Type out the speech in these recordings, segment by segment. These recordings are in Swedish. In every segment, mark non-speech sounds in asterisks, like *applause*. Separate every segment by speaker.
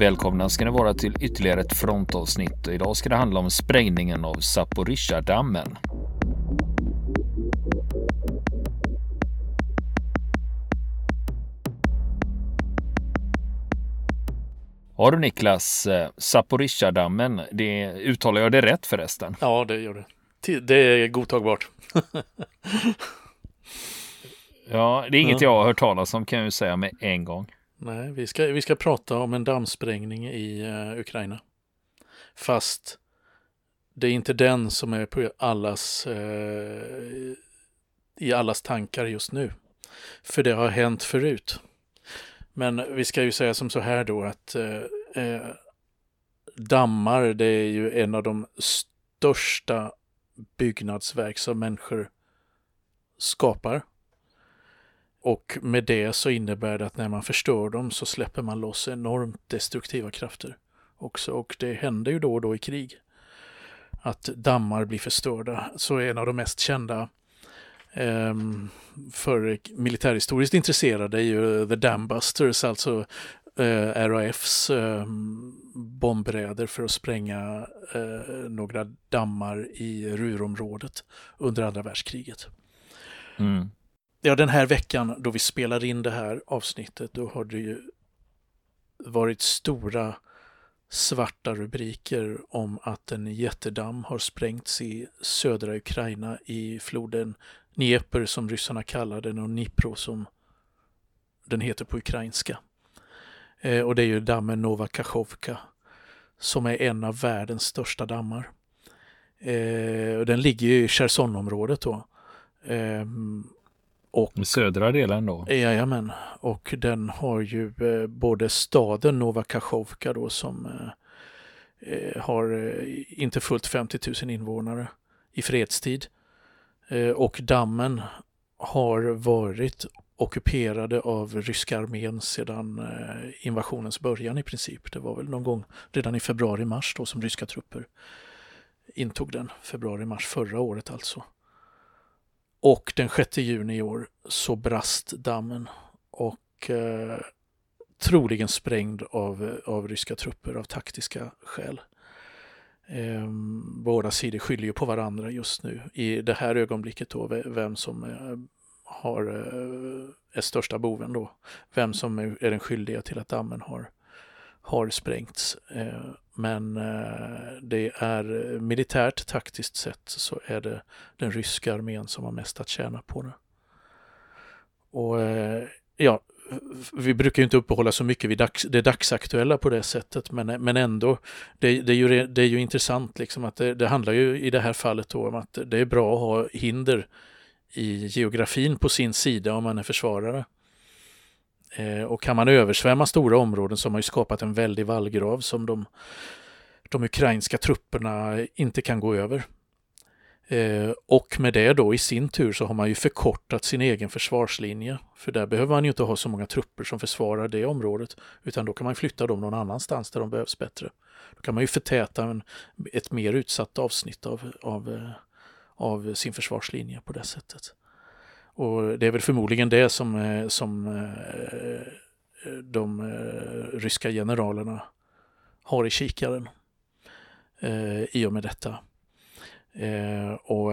Speaker 1: Välkomna ska ni vara till ytterligare ett frontavsnitt. Idag ska det handla om sprängningen av Zaporizjzja-dammen. Ja du Niklas, eh, Zaporizjzja-dammen, det uttalar jag det rätt förresten?
Speaker 2: Ja, det gör det. Det är godtagbart. *laughs*
Speaker 1: ja, det är inget ja. jag har hört talas om kan jag ju säga med en gång.
Speaker 2: Nej, vi ska, vi ska prata om en dammsprängning i uh, Ukraina. Fast det är inte den som är på allas, uh, i allas tankar just nu. För det har hänt förut. Men vi ska ju säga som så här då att uh, dammar det är ju en av de största byggnadsverk som människor skapar. Och med det så innebär det att när man förstör dem så släpper man loss enormt destruktiva krafter också. Och det händer ju då och då i krig. Att dammar blir förstörda. Så en av de mest kända eh, för militärhistoriskt intresserade är ju eh, The Dambusters, alltså eh, RAFs eh, bombräder för att spränga eh, några dammar i Rurområdet under andra världskriget. Mm ja, den här veckan då vi spelar in det här avsnittet, då har det ju varit stora svarta rubriker om att en jättedamm har sprängts i södra Ukraina i floden Dnepr som ryssarna kallar den och Dnipro som den heter på ukrainska. Eh, och det är ju dammen Nova Kachovka som är en av världens största dammar. Eh, och den ligger i Chersonområdet då. Eh,
Speaker 1: och, södra delen då?
Speaker 2: Jajamän, och den har ju eh, både staden Nova Kachovka då som eh, eh har inte fullt 50 000 invånare i fredstid. Och dammen har varit ockuperade av ryska armén sedan invasionens början i princip. Det var väl någon gång redan i februari-mars då som ryska trupper intog den. Februari-mars förra året alltså. Och den 6 juni i år så brast dammen och eh, troligen sprängd av, eh, av ryska trupper av taktiska skäl. Eh, båda sidor skyller ju på varandra just nu i det här ögonblicket då vem som eh, har, eh, är största boven då. Vem som är den skyldiga till att dammen har, har sprängts. Eh, men eh, det är militärt taktiskt sett så är det den ryska armén som har mest att tjäna på det. Och eh, ja, vi brukar inte uppehålla så mycket vid dags, det dagsaktuella på det sättet, men, men ändå, det, det, är, ju, det är ju intressant liksom att det, det, handlar ju i det här fallet då om att det är bra att ha hinder i geografin på sin sida om man är försvarare. Eh, och kan man översvämma stora områden så har man ju skapat en väldig vallgrav som de, de ukrainska trupperna inte kan gå över. Eh, och med det då i sin tur så har man ju förkortat sin egen försvarslinje. För där behöver man ju inte ha så många trupper som försvarar det området. Utan då kan man flytta dem någon annanstans där de behövs bättre. Då kan man ju förtäta en, ett mer utsatt avsnitt av, av, eh, av sin försvarslinje på det sättet. Och det är väl förmodligen det som, eh, som eh, de eh, ryska generalerna har i kikaren i och med detta. Och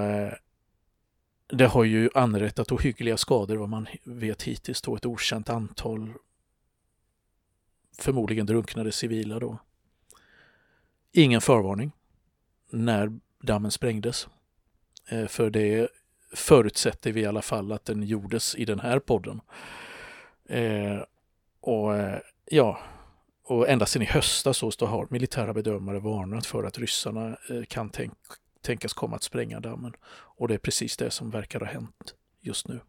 Speaker 2: det har ju anrättat ohyggliga skador vad man vet hittills då ett okänt antal förmodligen drunknade civila då. Ingen förvarning när dammen sprängdes. För det förutsätter vi i alla fall att den gjordes i den här podden. Eh, och eh, ja, och ända sedan i höstas så har militära bedömare varnat för att ryssarna eh, kan tänk, tänkas komma att spränga dammen. Och det är precis det som verkar ha hänt just nu.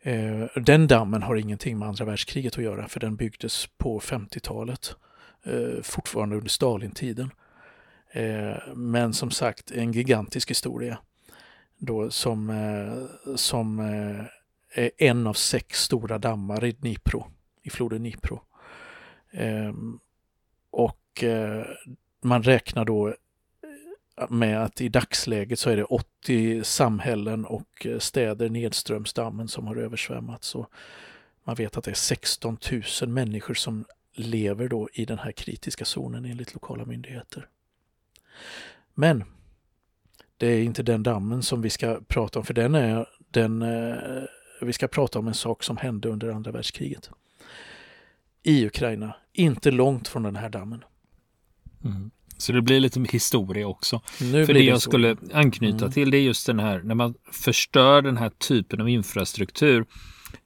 Speaker 2: Eh, den dammen har ingenting med andra världskriget att göra för den byggdes på 50-talet, eh, fortfarande under Stalintiden. Eh, men som sagt en gigantisk historia då som, eh, som eh, är en av sex stora dammar i Dnipro, i floden Dnipro. Ehm, och eh, man räknar då eh, med att i dagsläget så är det 80 samhällen och eh, städer nedströms dammen som har översvämmats. Och man vet att det är 16 000 människor som lever då i den här kritiska zonen enligt lokala myndigheter. Men det är inte den dammen som vi ska prata om, för den är den, eh, vi ska prata om en sak som hände under andra världskriget. I Ukraina, inte långt från den här dammen.
Speaker 1: Mm. Så det blir lite historia också.
Speaker 2: Nu
Speaker 1: För
Speaker 2: blir
Speaker 1: det jag skulle anknyta
Speaker 2: Mm.
Speaker 1: till det är just den här när man förstör den här typen av infrastruktur.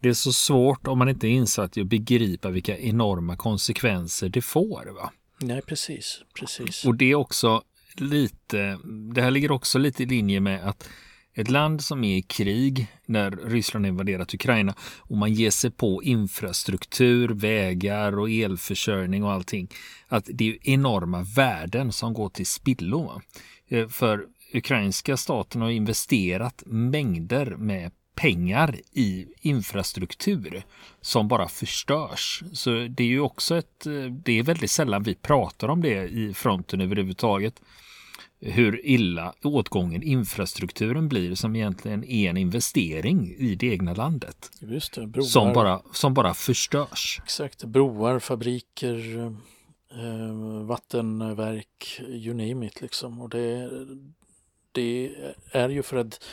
Speaker 1: Det är så svårt om man inte är insatt i att begripa vilka enorma konsekvenser det får. Va?
Speaker 2: Nej, precis. precis.
Speaker 1: Och det är också lite, det här ligger också lite i linje med att ett land som är i krig när Ryssland invaderat Ukraina och man ger sig på infrastruktur, vägar och elförsörjning och allting. Att det är enorma värden som går till spillo. Eh, för ukrainska staten har investerat mängder med pengar i infrastruktur som bara förstörs. Så det är ju också ett, eh, det är väldigt sällan vi pratar om det i fronten överhuvudtaget. Hur illa åtgången infrastrukturen blir som egentligen är en investering i det egna landet.
Speaker 2: Just det, broar.
Speaker 1: Som bara, som bara förstörs.
Speaker 2: Exakt, broar, fabriker, eh, vattenverk, you name it liksom. Och det, det är ju för att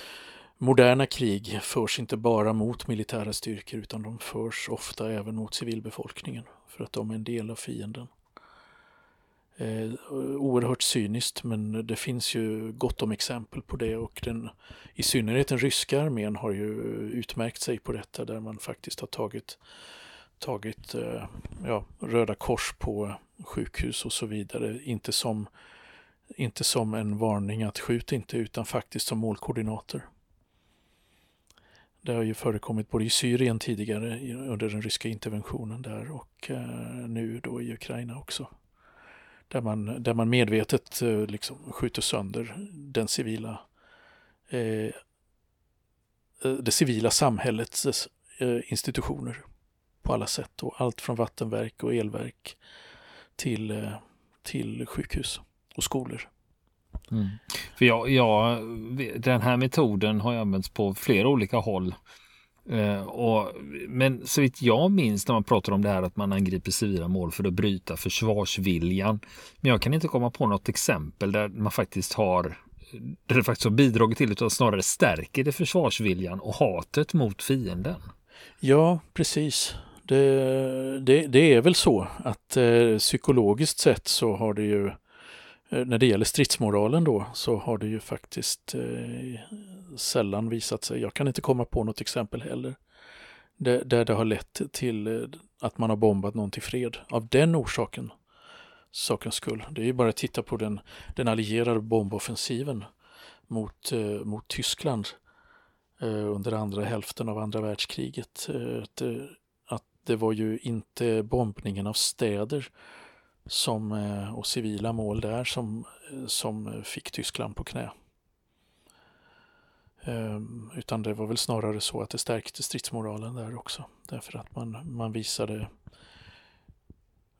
Speaker 2: moderna krig förs inte bara mot militära styrkor utan de förs ofta även mot civilbefolkningen för att de är en del av fienden. Eh, oerhört cyniskt men det finns ju gott om exempel på det och den, i synnerhet den ryska armén har ju utmärkt sig på detta där man faktiskt har tagit tagit eh, ja, Röda Kors på sjukhus och så vidare. Inte som, inte som en varning att skjut inte utan faktiskt som målkoordinater. Det har ju förekommit både i Syrien tidigare under den ryska interventionen där och eh, nu då i Ukraina också. Där man, där man medvetet eh, liksom skjuter sönder den civila eh, eh, det civila samhällets eh, institutioner på alla sätt. Och allt från vattenverk och elverk till, eh, till sjukhus och skolor.
Speaker 1: Mm. För jag, jag, den här metoden har använts på flera olika håll. Eh, och, men så vitt jag minns när man pratar om det här att man angriper civila mål för att bryta försvarsviljan. Men jag kan inte komma på något exempel där man faktiskt har där det faktiskt har bidragit till utan snarare stärker det försvarsviljan och hatet mot fienden.
Speaker 2: Ja, precis. Det, det, det är väl så att eh, psykologiskt sett så har det ju eh, när det gäller stridsmoralen då så har det ju faktiskt eh, sällan visat sig, jag kan inte komma på något exempel heller, där, där det har lett till eh, att man har bombat någon till fred av den orsaken. Sakens skull. Det är ju bara att titta på den, den allierade bomboffensiven mot, eh, mot Tyskland eh, under andra hälften av andra världskriget. Eh, att, eh, att det var ju inte bombningen av städer som, eh, och civila mål där som, som fick Tyskland på knä. Ehm, utan det var väl snarare så att det stärkte stridsmoralen där också. Därför att man, man visade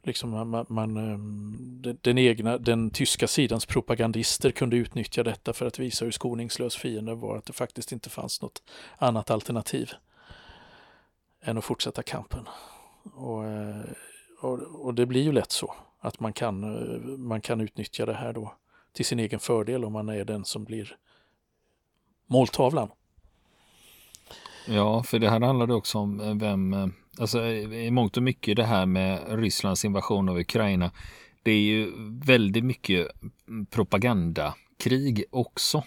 Speaker 2: liksom man, man, ehm, den, egna, den tyska sidans propagandister kunde utnyttja detta för att visa hur skoningslös fienden var, att det faktiskt inte fanns något annat alternativ än att fortsätta kampen. Och, eh, och, och det blir ju lätt så att man kan, eh, man kan utnyttja det här då till sin egen fördel om man är den som blir måltavlan.
Speaker 1: Ja, för det här handlade också om eh, vem, eh, alltså i mångt och mycket det här med Rysslands invasion av Ukraina. Det är ju väldigt mycket propagandakrig också.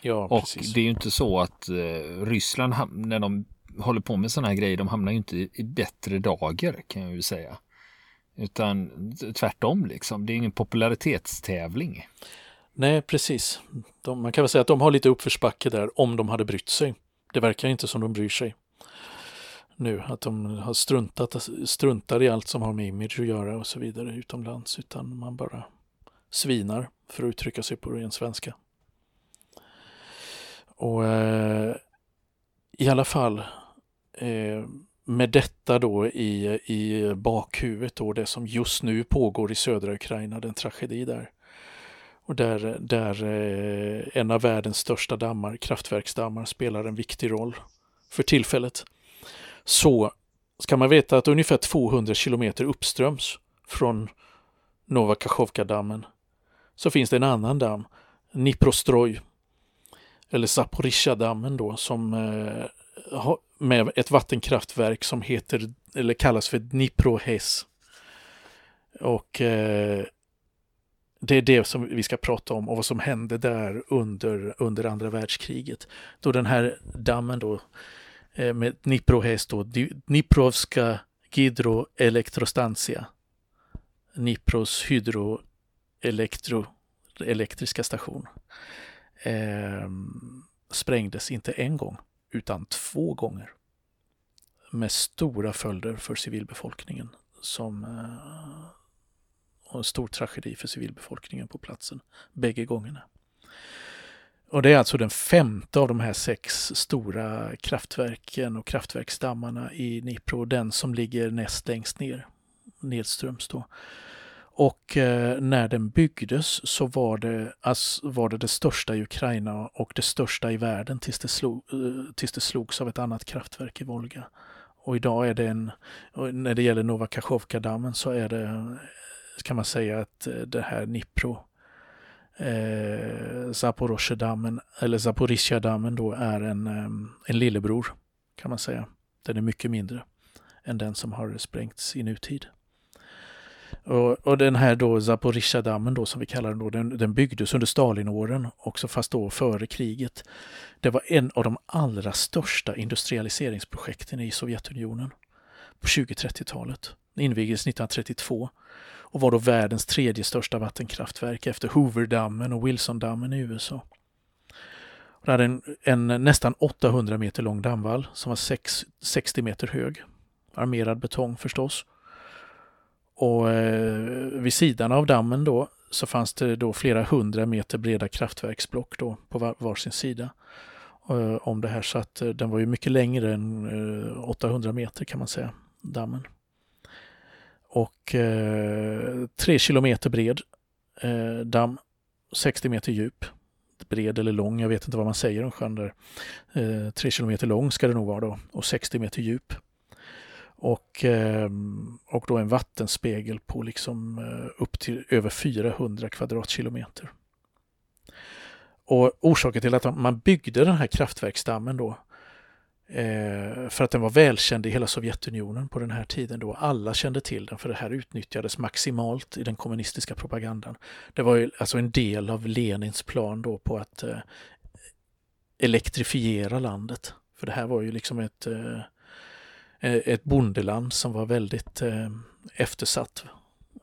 Speaker 2: Ja,
Speaker 1: Och
Speaker 2: precis.
Speaker 1: det är ju inte så att eh, Ryssland, när de håller på med sådana här grejer, de hamnar ju inte i, i bättre dagar kan jag ju säga. Utan tvärtom liksom, det är ingen popularitetstävling.
Speaker 2: Nej, precis. De, man kan väl säga att de har lite uppförsbacke där om de hade brytt sig. Det verkar inte som de bryr sig nu, att de har struntat, struntar i allt som har med image att göra och så vidare utomlands, utan man bara svinar för att uttrycka sig på ren svenska. Och eh, i alla fall eh, med detta då i, i bakhuvudet då det som just nu pågår i södra Ukraina, den tragedi där. Och där, där eh, en av världens största dammar, kraftverksdammar, spelar en viktig roll för tillfället. Så, ska man veta att ungefär 200 kilometer uppströms från Novakachovka-dammen så finns det en annan damm, Niprostroj, eller Zaporizjzja-dammen då, som eh, med ett vattenkraftverk som heter, eller kallas för Dniprohes. Och eh, det är det som vi ska prata om och vad som hände där under, under andra världskriget. Då den här dammen då eh, med Dniprohes då, Dniprovska Hydroelektrostansia. Dnipros hydroelektro elektriska station eh, sprängdes inte en gång utan två gånger. Med stora följder för civilbefolkningen som eh, och en stor tragedi för civilbefolkningen på platsen bägge gångerna. Och det är alltså den femte av de här sex stora kraftverken och kraftverksdammarna i Dnipro, den som ligger näst längst ner, nedströms då. Och eh, när den byggdes så var det, alltså, var det det största i Ukraina och det största i världen tills det, slog, eh, tills det slogs av ett annat kraftverk i Volga. Och idag är det en, när det gäller Novakachovka-dammen så är det, kan man säga att eh, det här Nipro eh, Zaporozhye-dammen, eller Zaporizjzja-dammen då är en, ehm, en lillebror kan man säga. Den är mycket mindre än den som har sprängts i nutid. Och, och den här då Zaporizjzja-dammen då som vi kallar den då, den, den byggdes under Stalinåren också fast då före kriget. Det var en av de allra största industrialiseringsprojekten i Sovjetunionen på 20-30-talet. invigdes 1932 och var då världens tredje största vattenkraftverk efter Hooverdammen och Wilsondammen i USA. Det hade en, en, nästan 800 meter lång dammvall som var 6, 60 meter hög. Armerad betong förstås. Och eh, vid sidan av dammen då så fanns det då flera hundra meter breda kraftverksblock då på var, varsin sida eh, om det här så att eh, den var ju mycket längre än eh, 800 meter kan man säga, dammen. Och eh, tre kilometer bred eh, damm, 60 meter djup. Bred eller lång, jag vet inte vad man säger om sjön där. Eh, tre kilometer lång ska det nog vara då och 60 meter djup. Och, eh, och då en vattenspegel på liksom eh, upp till över 400 kvadratkilometer. Och orsaken till att man byggde den här kraftverksdammen då eh, Eh, för att den var välkänd i hela Sovjetunionen på den här tiden då. Alla kände till den för det här utnyttjades maximalt i den kommunistiska propagandan. Det var ju alltså en del av Lenins plan då på att eh, elektrifiera landet. För det här var ju liksom ett Eh, eh ett bondeland som var väldigt eh, eftersatt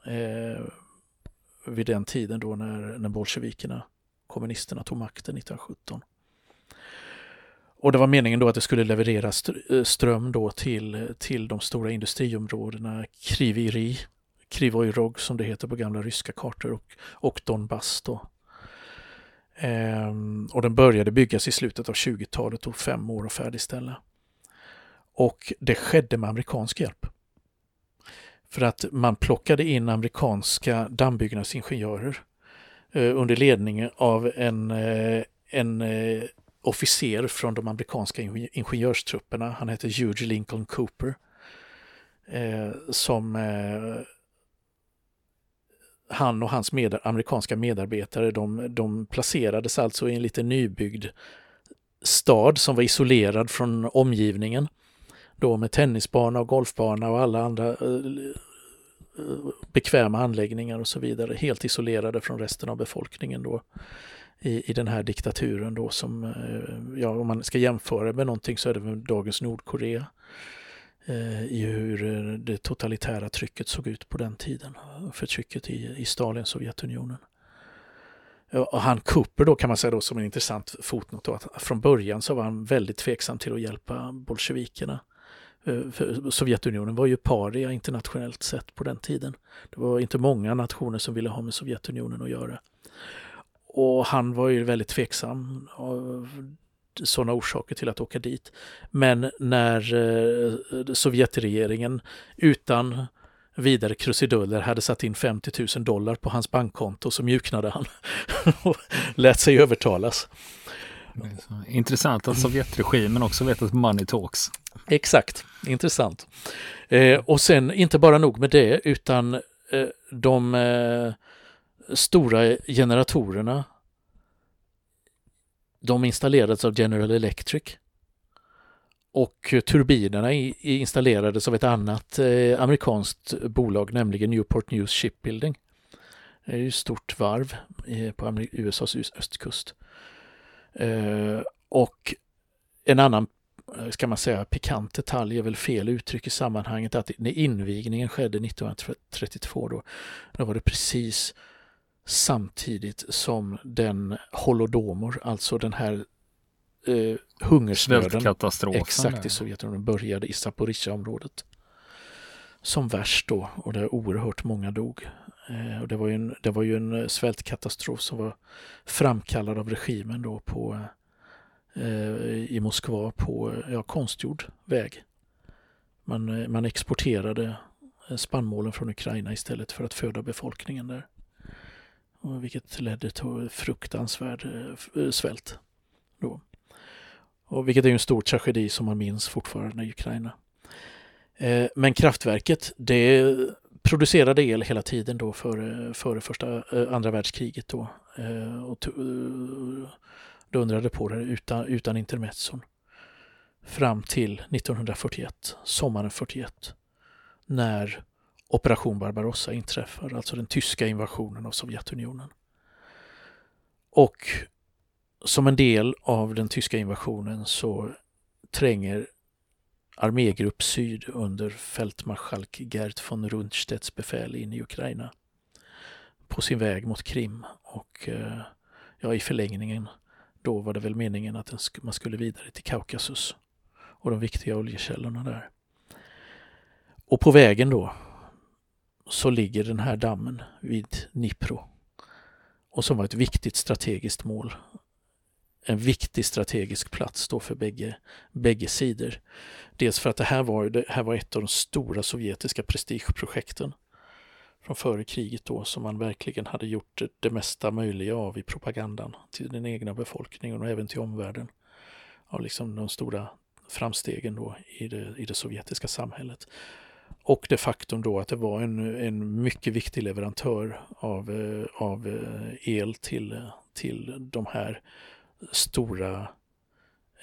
Speaker 2: eh, vid den tiden då när, när bolsjevikerna, kommunisterna, tog makten 1917. Och det var meningen då att det skulle leverera eh, ström då till, till de stora industriområdena Kriviri, Krivoj som det heter på gamla ryska kartor och, och Donbass då. Ehm, och den började byggas i slutet av 20-talet och fem år att färdigställa. Och det skedde med amerikansk hjälp. För att man plockade in amerikanska dammbyggnadsingenjörer eh, under ledning av en, eh, en eh, officer från de amerikanska ingenjörstrupperna. Han hette Huge Lincoln Cooper. Eh, som eh, han och hans med, amerikanska medarbetare de, de placerades alltså i en lite nybyggd stad som var isolerad från omgivningen då med tennisbana och golfbana och alla andra eh, eh bekväma anläggningar och så vidare, helt isolerade från resten av befolkningen då i, i den här diktaturen då som, eh, ja om man ska jämföra med någonting så är det med dagens Nordkorea eh, i hur eh, det totalitära trycket såg ut på den tiden, förtrycket i, i Stalins Sovjetunionen. Och han Cooper då kan man säga då som en intressant fotnot då, att från början så var han väldigt tveksam till att hjälpa bolsjevikerna. Eh, för Sovjetunionen var ju paria internationellt sett på den tiden. Det var inte många nationer som ville ha med Sovjetunionen att göra. Och han var ju väldigt tveksam av sådana orsaker till att åka dit. Men när eh, Sovjetregeringen utan vidare krusiduller hade satt in 50 000 dollar på hans bankkonto så mjuknade han *laughs* och lät sig övertalas.
Speaker 1: Intressant att Sovjetregimen också vet att money talks.
Speaker 2: Exakt, intressant. Eh, och sen inte bara nog med det utan eh, de eh, stora generatorerna de installerades av General Electric. Och turbinerna installerades av ett annat eh, amerikanskt bolag, nämligen Newport News Shipbuilding. Det är ju ett stort varv eh, på USAs östkust. Eh, och en annan, ska man säga, pikant detalj är väl fel uttryck i sammanhanget att när invigningen skedde 1932 då, då var det precis samtidigt som den Holodomor, alltså den här eh, hungersnöden, exakt i Sovjetunionen, började i Zaporizjzja-området. Som värst då och där oerhört många dog. Eh, och det, var ju en, det var ju en eh, svältkatastrof som var framkallad av regimen då på, eh, i Moskva på ja, konstgjord väg. Man, eh, man exporterade spannmålen från Ukraina istället för att föda befolkningen där. Vilket ledde till fruktansvärd eh, svält. Då. Och vilket är en stor tragedi som man minns fortfarande i Ukraina. Eh, men kraftverket, det producerade el hela tiden då före, före första, eh, andra världskriget då. Och dundrade på det utan, utan intermezzon. Fram till 1941, sommaren 41. När Operation Barbarossa inträffar, alltså den tyska invasionen av Sovjetunionen. Och som en del av den tyska invasionen så tränger armégrupp Syd under fältmarskalk Gert von Rundstedts befäl in i Ukraina på sin väg mot Krim och eh, ja, i förlängningen då var det väl meningen att man skulle vidare till Kaukasus och de viktiga oljekällorna där. Och på vägen då så ligger den här dammen vid Dnipro och som var ett viktigt strategiskt mål en viktig strategisk plats då för bägge, bägge sidor. Dels för att det här, var, det här var ett av de stora sovjetiska prestigeprojekten från före kriget då som man verkligen hade gjort det mesta möjliga av i propagandan till den egna befolkningen och även till omvärlden. Av liksom de stora framstegen då i det, i det sovjetiska samhället. Och det faktum då att det var en, en mycket viktig leverantör av, eh, av eh, el till, till de här stora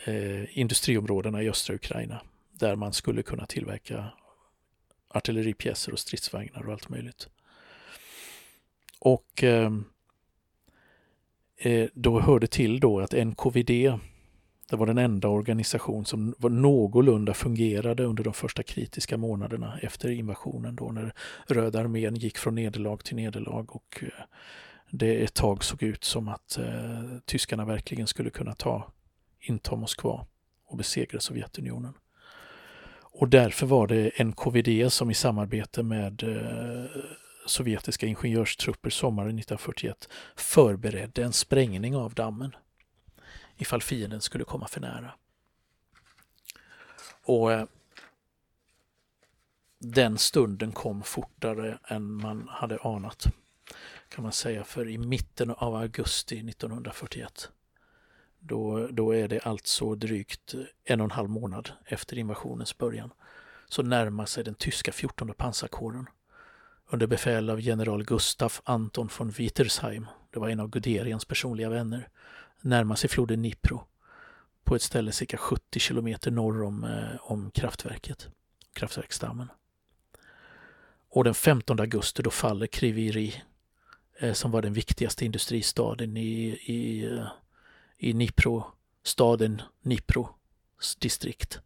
Speaker 2: eh, industriområdena i östra Ukraina där man skulle kunna tillverka artilleripjäser och stridsvagnar och allt möjligt. Och eh, eh då hörde till då att NKVD, det var den enda organisation som var någorlunda fungerade under de första kritiska månaderna efter invasionen då när Röda armén gick från nederlag till nederlag och eh, det ett tag såg ut som att eh, tyskarna verkligen skulle kunna ta, inta Moskva och besegra Sovjetunionen. Och därför var det NKVD som i samarbete med eh, sovjetiska ingenjörstrupper sommaren 1941 förberedde en sprängning av dammen ifall fienden skulle komma för nära. Och eh, den stunden kom fortare än man hade anat kan man säga, för i mitten av augusti 1941 då, då är det alltså drygt en och en halv månad efter invasionens början så närmar sig den tyska 14 pansarkåren under befäl av general Gustaf Anton von Wietersheim, det var en av Guderians personliga vänner, närmar sig floden Dnipro på ett ställe cirka 70 kilometer norr om, eh, om kraftverket, kraftverksdammen. Och den 15 augusti då faller Kriviri Eh, som var den viktigaste industristaden i, i, i Dnipro, staden Dnipro distrikt.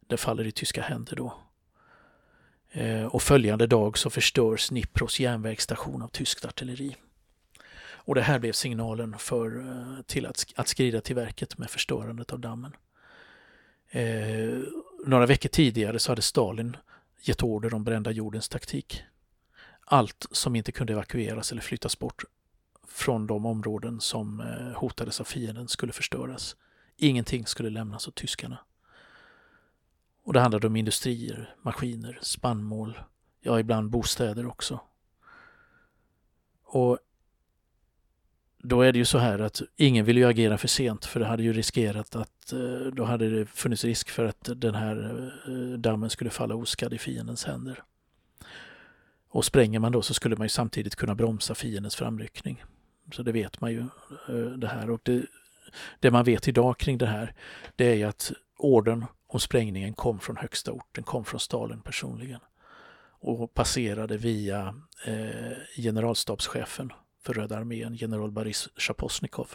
Speaker 2: Det faller i tyska händer då. Eh, och följande dag så förstörs Dnipros järnvägsstation av tyskt artilleri. Och det här blev signalen för, eh, till att, att skrida till verket med förstörandet av dammen. Eh, några veckor tidigare så hade Stalin gett order om brända jordens taktik allt som inte kunde evakueras eller flyttas bort från de områden som eh, hotades av fienden skulle förstöras. Ingenting skulle lämnas åt tyskarna. Och det handlade om industrier, maskiner, spannmål, ja ibland bostäder också. Och då är det ju så här att ingen vill ju agera för sent för det hade ju riskerat att eh, då hade det funnits risk för att den här eh, dammen skulle falla oskadd i fiendens händer. Och spränger man då så skulle man ju samtidigt kunna bromsa fiendens framryckning. Så det vet man ju eh, det här. Och det, det man vet idag kring det här det är ju att orden om sprängningen kom från högsta orten, kom från Stalin personligen och passerade via eh, generalstabschefen för Röda armén, general Boris Shaposnikov.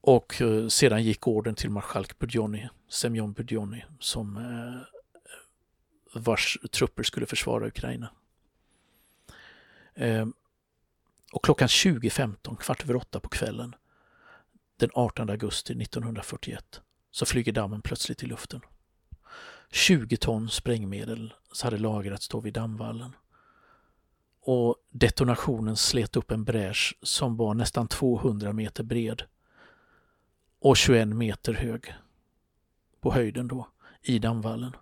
Speaker 2: Och eh, sedan gick orden till marskalk Budjoni, Semyon Budjoni, som eh, vars trupper skulle försvara Ukraina. Eh, och klockan 20.15, kvart över åtta på kvällen, den 18 augusti 1941, så flyger dammen plötsligt i luften. 20 ton sprängmedel hade lagrats då vid dammvallen. Och detonationen slet upp en bräsch som var nästan 200 meter bred och 21 meter hög på höjden då i dammvallen.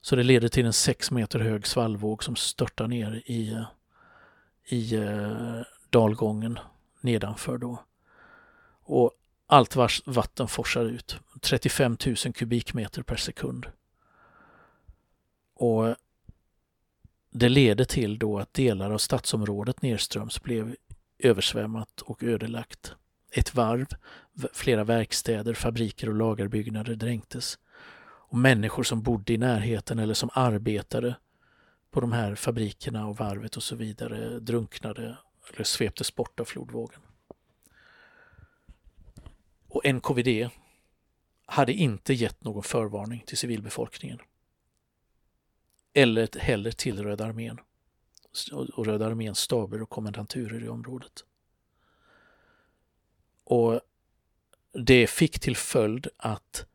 Speaker 2: Så det leder till en 6 meter hög svallvåg som störtar ner i, i eh, dalgången nedanför då. Och allt vars vatten forsar ut. 35 000 kubikmeter per sekund. Och det leder till då att delar av stadsområdet nedströms blev översvämmat och ödelagt. Ett varv, flera verkstäder, fabriker och lagerbyggnader dränktes. Och människor som bodde i närheten eller som arbetade på de här fabrikerna och varvet och så vidare drunknade eller sveptes bort av flodvågen. Och NKVD hade inte gett någon förvarning till civilbefolkningen. Eller heller till Röda armén och Röda arméns staber och kommendanturer i området. Och det fick till följd att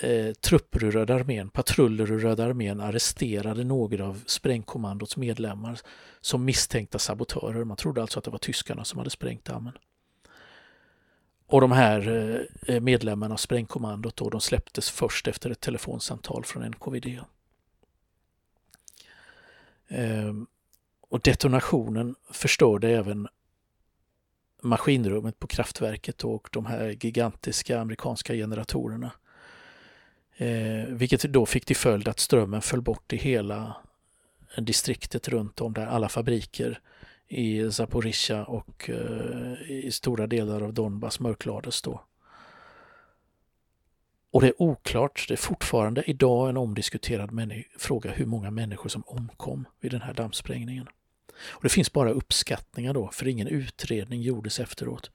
Speaker 2: eh, trupper ur Röda armén, patruller ur Röda armén arresterade några av sprängkommandots medlemmar som misstänkta sabotörer. Man trodde alltså att det var tyskarna som hade sprängt dammen. Och de här eh, medlemmarna av sprängkommandot då, de släpptes först efter ett telefonsamtal från NKVD. Ehm, och detonationen förstörde även maskinrummet på kraftverket och de här gigantiska amerikanska generatorerna. Eh, vilket då fick till följd att strömmen föll bort i hela distriktet runt om där alla fabriker i Zaporizjzja och eh, i stora delar av Donbass mörklades då. Och det är oklart, det är fortfarande idag en omdiskuterad fråga hur många människor som omkom vid den här dammsprängningen. Och det finns bara uppskattningar då, för ingen utredning gjordes efteråt.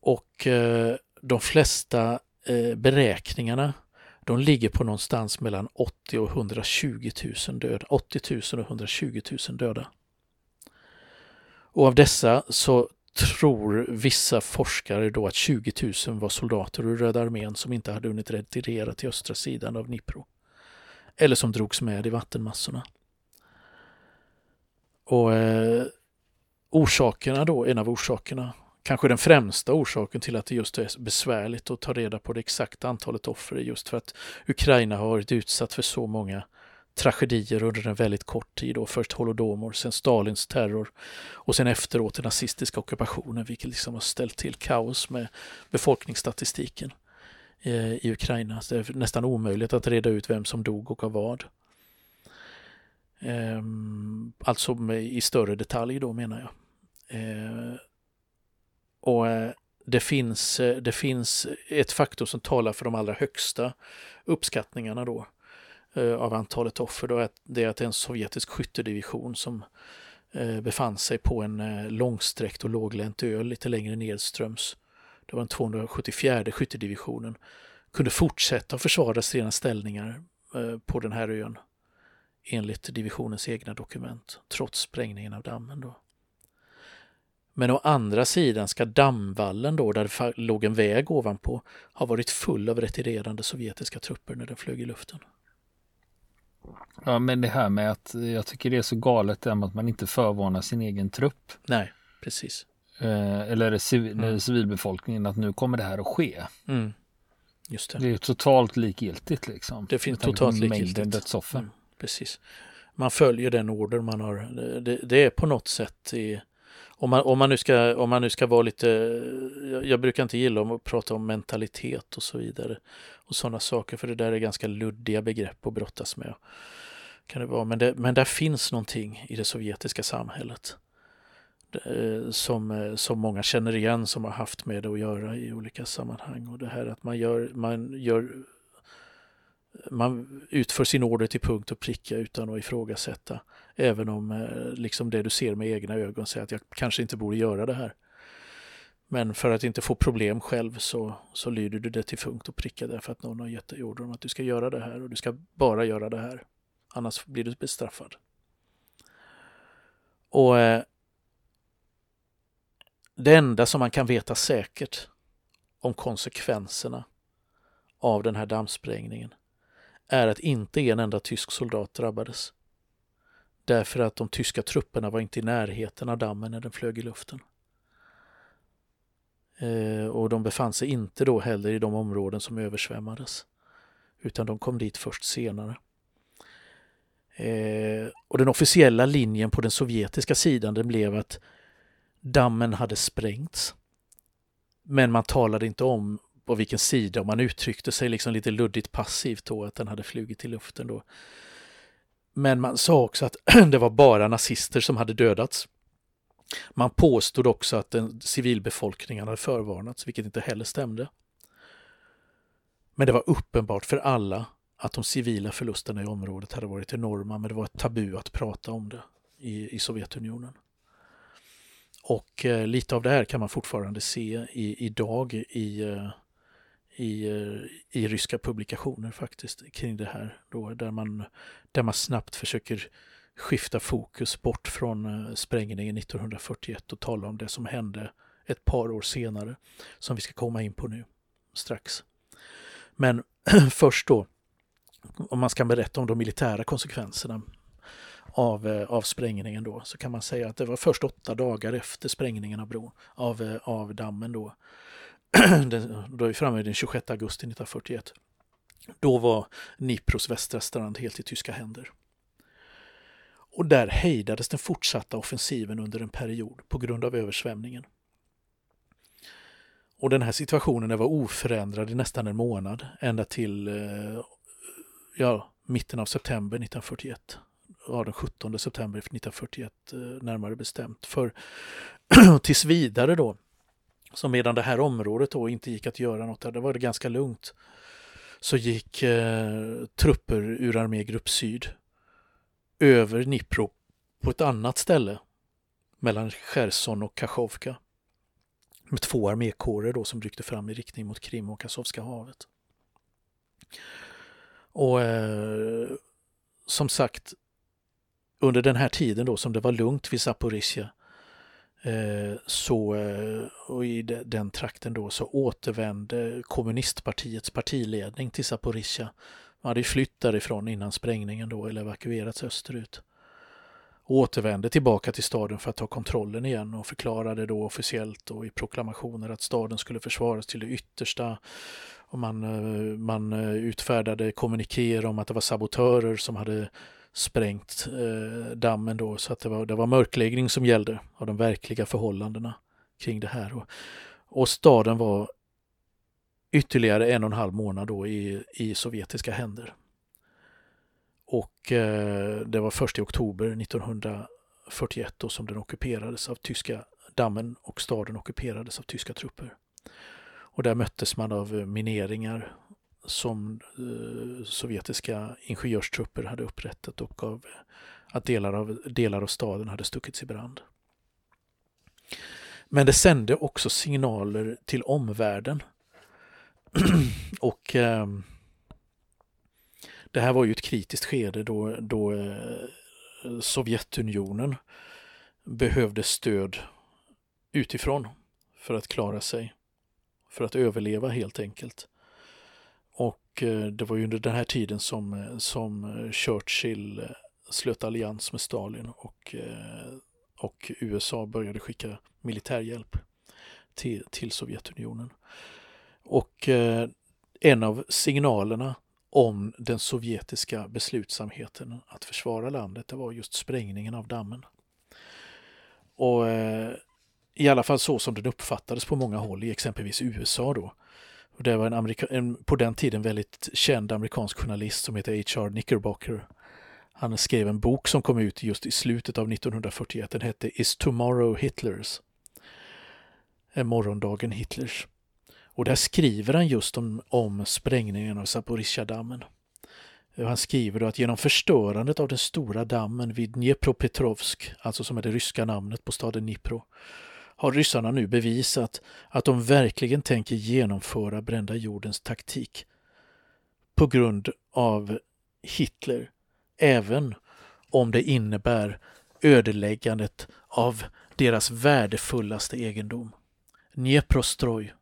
Speaker 2: Och eh, de flesta eh, beräkningarna de ligger på någonstans mellan 80 och 120 000 döda. 80 000 och 120 000 döda. Och av dessa så tror vissa forskare då att 20 000 var soldater ur Röda armén som inte hade hunnit retirera till östra sidan av Dnipro. Eller som drogs med i vattenmassorna. Och eh, orsakerna då, en av orsakerna, kanske den främsta orsaken till att det just är besvärligt att ta reda på det exakta antalet offer är just för att Ukraina har varit utsatt för så många tragedier under en väldigt kort tid. Då. Först holodomor, sen Stalins terror och sen efteråt den nazistiska ockupationen vilket liksom har ställt till kaos med befolkningsstatistiken eh, i Ukraina. Så det är nästan omöjligt att reda ut vem som dog och av vad. Ehm, alltså i större detalj då menar jag. Eh, och eh, det finns, det finns ett faktor som talar för de allra högsta uppskattningarna då. Eh, av antalet offer. Då, det är att det en sovjetisk skyttedivision som eh, befann sig på en eh, långsträckt och låglänt ö lite längre nedströms. Det var den 274 skyttedivisionen. Kunde fortsätta att försvara sina ställningar eh, på den här ön enligt divisionens egna dokument, trots sprängningen av dammen. Då. Men å andra sidan ska dammvallen då, där det låg en väg ovanpå, ha varit full av retirerande sovjetiska trupper när den flög i luften.
Speaker 1: Ja, men det här med att jag tycker det är så galet det att man inte förvarnar sin egen trupp.
Speaker 2: Nej, precis.
Speaker 1: Eh, eller civil, mm. civilbefolkningen att nu kommer det här att ske.
Speaker 2: Mm. Just det.
Speaker 1: det är totalt likgiltigt liksom.
Speaker 2: Det finns totalt likgiltigt.
Speaker 1: dödsoffer. Mm,
Speaker 2: precis. Man följer den order man har. Det, det, är på något sätt i, om man, om man, nu, ska, om man nu ska vara lite, jag, jag brukar inte gilla att prata om mentalitet och så vidare och sådana saker för det där är ganska luddiga begrepp att brottas med. Kan det vara. Men, det, men där finns någonting i det sovjetiska samhället eh, som, eh, som många känner igen som har haft med det att göra i olika sammanhang. Och det här att man gör, man gör man utför sin order till punkt och pricka utan att ifrågasätta. Även om eh, liksom det du ser med egna ögon säger att jag kanske inte borde göra det här. Men för att inte få problem själv så, så lyder du det till punkt och pricka därför att någon har gett dig order om att du ska göra det här och du ska bara göra det här. Annars blir du bestraffad. Och eh, det enda som man kan veta säkert om konsekvenserna av den här dammsprängningen är att inte en enda tysk soldat drabbades. Därför att de tyska trupperna var inte i närheten av dammen när den flög i luften. Eh, och de befann sig inte då heller i de områden som översvämmades. Utan de kom dit först senare. Eh, och den officiella linjen på den sovjetiska sidan den blev att dammen hade sprängts. Men man talade inte om på vilken sida och man uttryckte sig liksom lite luddigt passivt då att den hade flugit i luften då. Men man sa också att *clears throat* det var bara nazister som hade dödats. Man påstod också att den civilbefolkningen hade förvarnats, vilket inte heller stämde. Men det var uppenbart för alla att de civila förlusterna i området hade varit enorma, men det var ett tabu att prata om det i, i Sovjetunionen. Och eh, lite av det här kan man fortfarande se i, idag i, eh, i, i ryska publikationer faktiskt kring det här. Då, där, man, där man snabbt försöker skifta fokus bort från eh, sprängningen 1941 och tala om det som hände ett par år senare som vi ska komma in på nu strax. Men *clears throat* först då, om man ska berätta om de militära konsekvenserna av, eh, av sprängningen då, så kan man säga att det var först åtta dagar efter sprängningen av, bron, av, eh, av dammen då *clears throat* då är vi framme den 26 augusti 1941. Då var Nipros västra strand helt i tyska händer. Och där hejdades den fortsatta offensiven under en period på grund av översvämningen. Och den här situationen var oförändrad i nästan en månad, ända till eh, ja, mitten av september 1941. Ja, den 17 september 1941 eh, närmare bestämt. För *clears throat* tills vidare då så medan det här området då inte gick att göra något där, det var det ganska lugnt. Så gick eh, trupper ur armégrupp syd över Dnipro på ett annat ställe mellan Cherson och Kachovka. Med två armékårer då som ryckte fram i riktning mot Krim och Kasovska havet. Och eh, som sagt, under den här tiden då som det var lugnt vid Zaporizjzja Eh, så, eh, och i den trakten då så återvände kommunistpartiets partiledning till Zaporizjzja. Man hade flytt därifrån innan sprängningen då eller evakuerats österut. Och återvände tillbaka till staden för att ta kontrollen igen och förklarade då officiellt och i proklamationer att staden skulle försvaras till det yttersta. Och man, eh, man utfärdade kommunikéer om att det var sabotörer som hade sprängt eh, dammen då så att det var, det var mörkläggning som gällde av de verkliga förhållandena kring det här. Och, och staden var ytterligare en och en halv månad då i, i sovjetiska händer. Och eh, det var först i oktober 1941 då som den ockuperades av tyska dammen och staden ockuperades av tyska trupper. Och där möttes man av eh, mineringar som eh, sovjetiska ingenjörstrupper hade upprättat och av att delar av, delar av staden hade stuckits i brand. Men det sände också signaler till omvärlden. *clears throat* och eh, det här var ju ett kritiskt skede då, då eh, Sovjetunionen behövde stöd utifrån för att klara sig, för att överleva helt enkelt. Och eh, det var ju under den här tiden som, eh, som eh, Churchill slöt allians med Stalin och, och USA började skicka militärhjälp till, till Sovjetunionen. Och en av signalerna om den sovjetiska beslutsamheten att försvara landet, det var just sprängningen av dammen. Och I alla fall så som den uppfattades på många håll i exempelvis USA då. Och det var en, Amerika en på den tiden väldigt känd amerikansk journalist som heter H.R. Knickerbocker. Han skrev en bok som kom ut just i slutet av 1941. Den hette Is Tomorrow Hitlers? Är morgondagen Hitlers? Och där skriver han just om, om sprängningen av Zaporizjzja-dammen. Han skriver då att genom förstörandet av den stora dammen vid Dnepropetrovsk, alltså som är det ryska namnet på staden Dnipro, har ryssarna nu bevisat att de verkligen tänker genomföra brända jordens taktik på grund av Hitler, även om det innebär ödeläggandet av deras värdefullaste egendom. Dnieprostroj,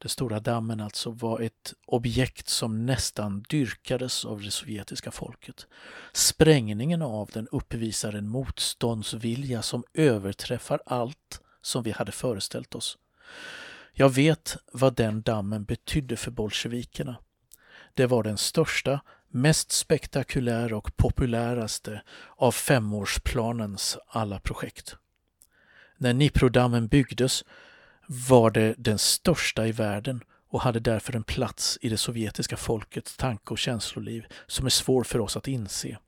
Speaker 2: den stora dammen alltså, var ett objekt som nästan dyrkades av det sovjetiska folket. Sprängningen av den uppvisar en motståndsvilja som överträffar allt som vi hade föreställt oss. Jag vet vad den dammen betydde för bolsjevikerna. Det var den största, mest spektakulära och populäraste av femårsplanens alla projekt. När Niprodammen byggdes var det den största i världen och hade därför en plats i det sovjetiska folkets tanke och känsloliv som är svår för oss att inse.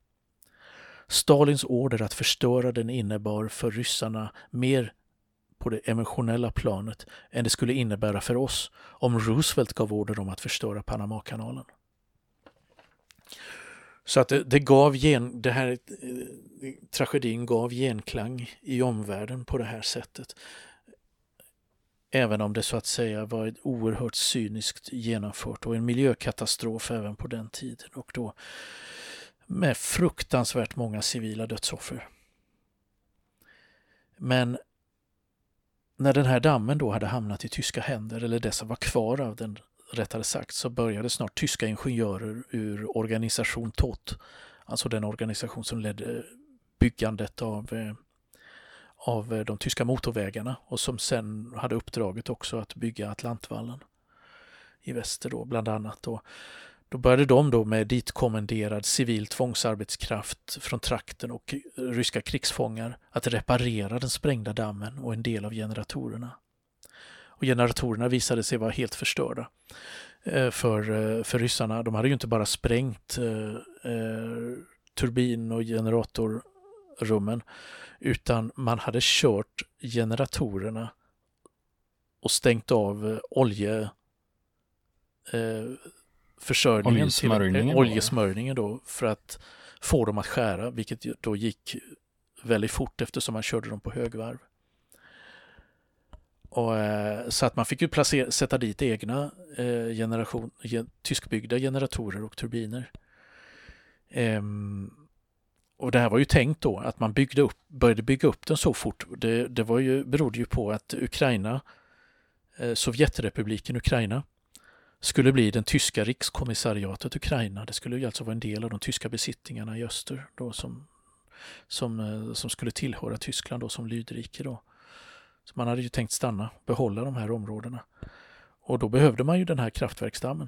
Speaker 2: Stalins order att förstöra den innebar för ryssarna mer på det emotionella planet än det skulle innebära för oss om Roosevelt gav order om att förstöra Panamakanalen. Så att det, det gav gen, det här eh, tragedin gav genklang i omvärlden på det här sättet. Även om det så att säga var ett oerhört cyniskt genomfört och en miljökatastrof även på den tiden och då med fruktansvärt många civila dödsoffer. Men när den här dammen då hade hamnat i tyska händer, eller det som var kvar av den rättare sagt, så började snart tyska ingenjörer ur organisation TOT, alltså den organisation som ledde byggandet av eh, av eh, de tyska motorvägarna och som sen hade uppdraget också att bygga Atlantvallen i väster då bland annat. Då, då började de då med ditkommenderad civil tvångsarbetskraft från trakten och ryska krigsfångar att reparera den sprängda dammen och en del av generatorerna. Och generatorerna visade sig vara helt förstörda eh, för, eh, för ryssarna. De hade ju inte bara sprängt eh, turbin och generator generatorrummen utan man hade kört generatorerna och stängt av eh, olje eh, försörjningen
Speaker 1: oljesmörjningen,
Speaker 2: till, eh, oljesmörjningen då för att få dem att skära, vilket då gick väldigt fort eftersom man körde dem på högvarv. Och, eh, så att man fick ju placera, sätta dit egna eh, generation, gen, tyskbyggda generatorer och turbiner. Ehm, och det här var ju tänkt då att man byggde upp, började bygga upp den så fort. Det, det var ju, berodde ju på att Ukraina, eh, Sovjetrepubliken Ukraina, skulle bli den tyska rikskommissariatet Ukraina. Det skulle ju alltså vara en del av de tyska besittningarna i öster då som, som, eh, som skulle tillhöra Tyskland då som lydrike. Då. Så man hade ju tänkt stanna, behålla de här områdena. Och då behövde man ju den här kraftverksdammen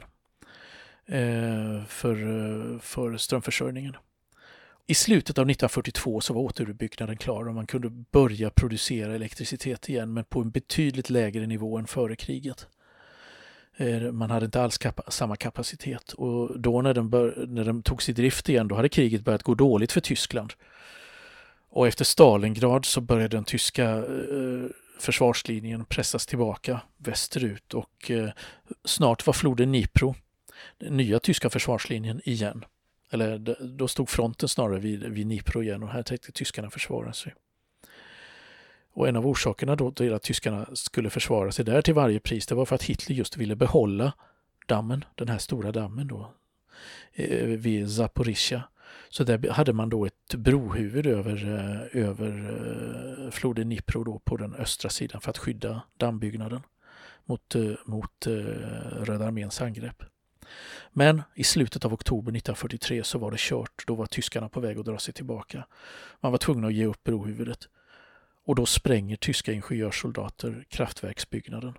Speaker 2: eh, för, eh, för strömförsörjningen. I slutet av 1942 så var återuppbyggnaden klar och man kunde börja producera elektricitet igen men på en betydligt lägre nivå än före kriget. Eh, man hade inte alls kapa samma kapacitet och då när den, när den togs i drift igen då hade kriget börjat gå dåligt för Tyskland. Och efter Stalingrad så började den tyska eh, försvarslinjen pressas tillbaka västerut och eh, snart var floden Dnipro den nya tyska försvarslinjen igen. Eller då stod fronten snarare vid, vid Dnipro igen och här tänkte tyskarna försvara sig. Och en av orsakerna då till att tyskarna skulle försvara sig där till varje pris, det var för att Hitler just ville behålla dammen, den här stora dammen då, eh, vid Zaporizjzja. Så där hade man då ett brohuvud över, eh, över eh, floden Dnipro då på den östra sidan för att skydda dammbyggnaden mot, mot Röda arméns angrepp. Men i slutet av oktober 1943 så var det kört. Då var tyskarna på väg att dra sig tillbaka. Man var tvungna att ge upp brohuvudet. Och då spränger tyska ingenjörssoldater kraftverksbyggnaden.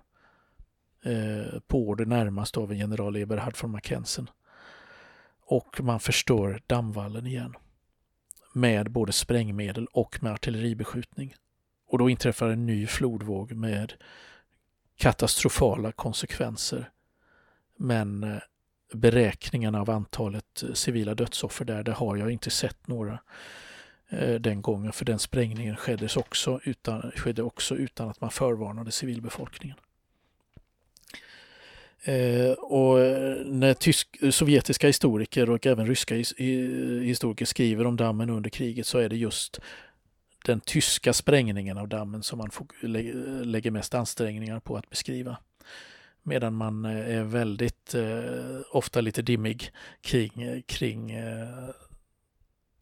Speaker 2: Eh, på order närmast av en general Eberhard von Mackensen. Och man förstör dammvallen igen. Med både sprängmedel och med artilleribeskjutning. och då inträffar en ny flodvåg med katastrofala konsekvenser. Men eh, beräkningarna av antalet eh, civila dödsoffer där, det har jag inte sett några eh, den gången, för den sprängningen skedde också utan, skedde också utan att man förvarnade civilbefolkningen. Eh, och eh, när tysk, sovjetiska historiker och även ryska historiker skriver om dammen under kriget så är det just den tyska sprängningen av dammen som man lägger mest ansträngningar på att beskriva. Medan man eh, är väldigt, eh, ofta lite dimmig kring, eh, kring eh,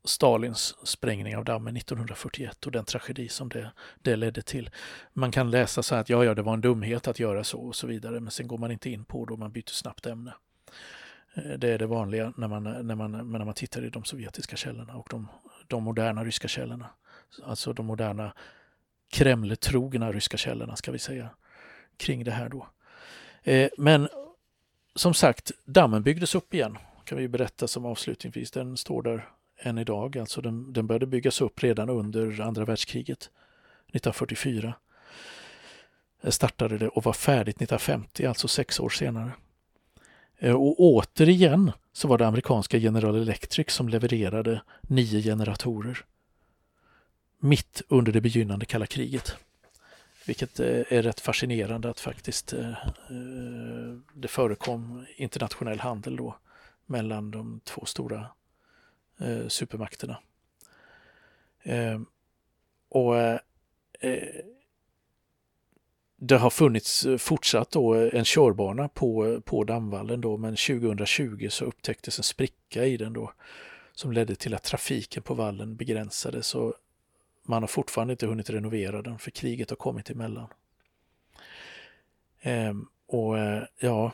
Speaker 2: Stalins sprängning av dammen 1941 och den tragedi som det, det ledde till. Man kan läsa så här att ja, ja, det var en dumhet att göra så och så vidare, men sen går man inte in på det och man byter snabbt ämne. Eh, det är det vanliga när man, när man, när man tittar i de sovjetiska källorna och de, de moderna ryska källorna. Alltså de moderna Kreml-trogna ryska källorna ska vi säga kring det här då. Eh, men som sagt, dammen byggdes upp igen kan vi berätta som avslutningsvis. Den står där än idag. Alltså den, den började byggas upp redan under andra världskriget 1944. Eh, startade det och var färdigt 1950, alltså sex år senare. Eh, och återigen så var det amerikanska General Electric som levererade nio generatorer mitt under det begynnande kalla kriget. Vilket eh, är rätt fascinerande att faktiskt eh, eh, det förekom internationell handel då mellan de två stora supermakterna. Ehm, och det har funnits fortsatt då en körbana på, på dammvallen då, men 2020 så upptäcktes en spricka i den då som ledde till att trafiken på vallen begränsades och man har fortfarande inte hunnit renovera den för kriget har kommit emellan. Ehm, och eh, ja,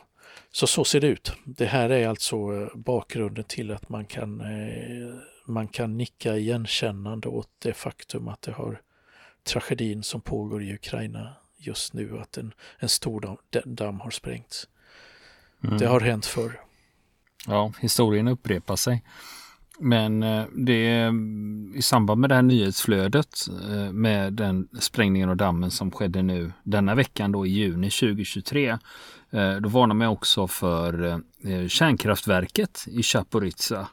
Speaker 2: så så ser det ut. Det här är alltså eh, bakgrunden till att man kan, eh, man kan nicka igenkännande åt det faktum att det har tragedin som pågår i Ukraina just nu, att en, en stor damm, damm har sprängts. Mm. Det har hänt förr.
Speaker 1: Ja, historien upprepar sig. Men eh, det i samband med det här nyhetsflödet med den sprängningen av dammen som skedde nu denna veckan då i juni 2023 Eh, då varnar man också för eh, kärnkraftverket i Chaporizza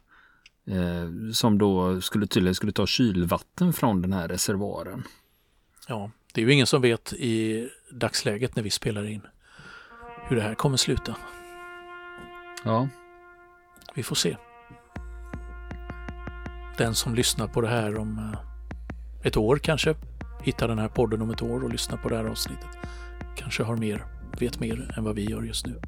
Speaker 1: eh, som då skulle tydligen skulle ta kylvatten från den här reservoaren.
Speaker 2: Ja, det är ju ingen som vet i dagsläget när vi spelar in hur det här kommer sluta.
Speaker 1: Ja.
Speaker 2: Vi får se. Den som lyssnar på det här om eh, ett år kanske hittar den här podden om ett år och lyssnar på det här avsnittet. Kanske har mer vet mer än vad vi gör just nu.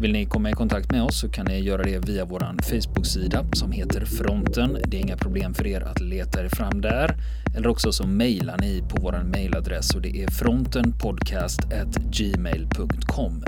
Speaker 1: Vill ni komma i kontakt med oss så kan ni göra det via vår Facebook-sida som heter Fronten. Det är inga problem för er att leta er fram där. Eller också så mejlar ni på vår mejladress och det är frontenpodcast.gmail.com.